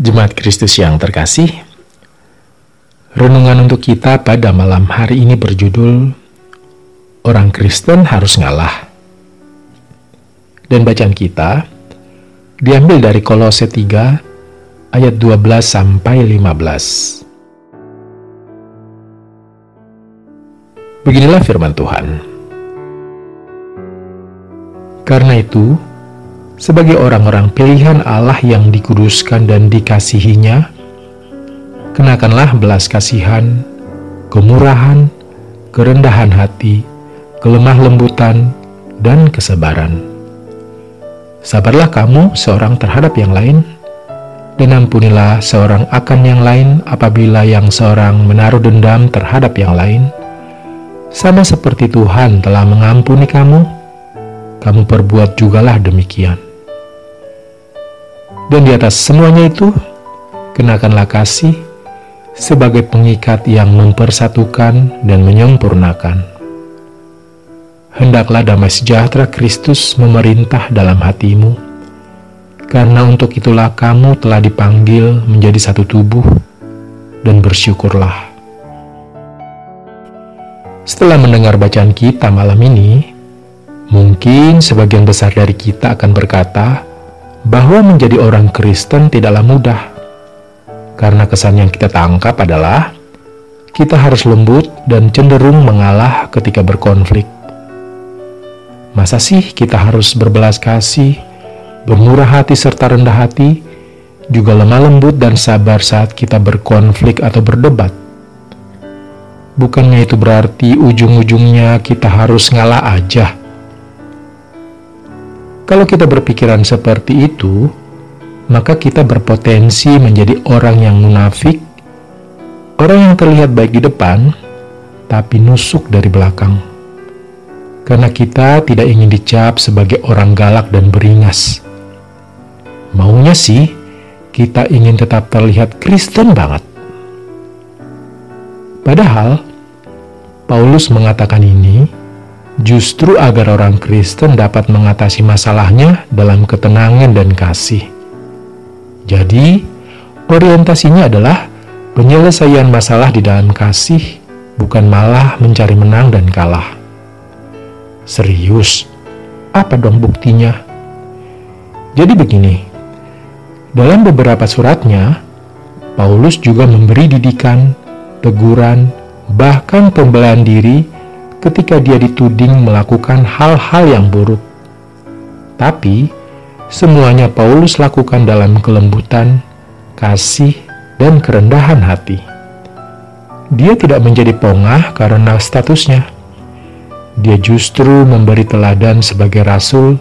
Jemaat Kristus yang terkasih, renungan untuk kita pada malam hari ini berjudul Orang Kristen Harus Ngalah. Dan bacaan kita diambil dari Kolose 3 ayat 12 sampai 15. Beginilah firman Tuhan. Karena itu, sebagai orang-orang pilihan Allah yang dikuduskan dan dikasihinya, kenakanlah belas kasihan, kemurahan, kerendahan hati, kelemah lembutan, dan kesabaran. Sabarlah kamu seorang terhadap yang lain, dan ampunilah seorang akan yang lain apabila yang seorang menaruh dendam terhadap yang lain, sama seperti Tuhan telah mengampuni kamu, kamu perbuat jugalah demikian. Dan di atas semuanya itu, kenakanlah kasih sebagai pengikat yang mempersatukan dan menyempurnakan. Hendaklah damai sejahtera Kristus memerintah dalam hatimu, karena untuk itulah kamu telah dipanggil menjadi satu tubuh, dan bersyukurlah. Setelah mendengar bacaan kita malam ini, mungkin sebagian besar dari kita akan berkata, bahwa menjadi orang Kristen tidaklah mudah. Karena kesan yang kita tangkap adalah kita harus lembut dan cenderung mengalah ketika berkonflik. Masa sih kita harus berbelas kasih, bermurah hati serta rendah hati, juga lemah lembut dan sabar saat kita berkonflik atau berdebat? Bukannya itu berarti ujung-ujungnya kita harus ngalah aja kalau kita berpikiran seperti itu, maka kita berpotensi menjadi orang yang munafik, orang yang terlihat baik di depan, tapi nusuk dari belakang. Karena kita tidak ingin dicap sebagai orang galak dan beringas. Maunya sih, kita ingin tetap terlihat Kristen banget. Padahal, Paulus mengatakan ini justru agar orang Kristen dapat mengatasi masalahnya dalam ketenangan dan kasih. Jadi, orientasinya adalah penyelesaian masalah di dalam kasih, bukan malah mencari menang dan kalah. Serius, apa dong buktinya? Jadi begini, dalam beberapa suratnya, Paulus juga memberi didikan, teguran, bahkan pembelaan diri ketika dia dituding melakukan hal-hal yang buruk. Tapi, semuanya Paulus lakukan dalam kelembutan, kasih, dan kerendahan hati. Dia tidak menjadi pongah karena statusnya. Dia justru memberi teladan sebagai rasul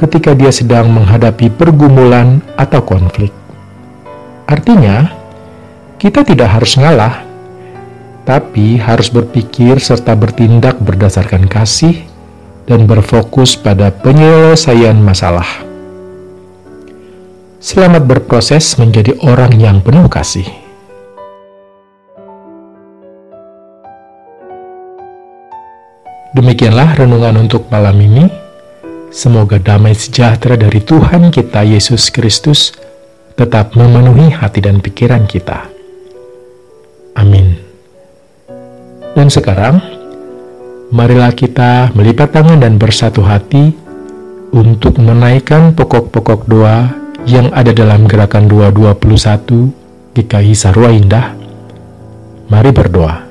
ketika dia sedang menghadapi pergumulan atau konflik. Artinya, kita tidak harus ngalah tapi harus berpikir serta bertindak berdasarkan kasih dan berfokus pada penyelesaian masalah. Selamat berproses menjadi orang yang penuh kasih. Demikianlah renungan untuk malam ini. Semoga damai sejahtera dari Tuhan kita Yesus Kristus tetap memenuhi hati dan pikiran kita. Amin. Dan sekarang, marilah kita melipat tangan dan bersatu hati untuk menaikkan pokok-pokok doa yang ada dalam gerakan 221 GKI Sarwa Indah. Mari berdoa.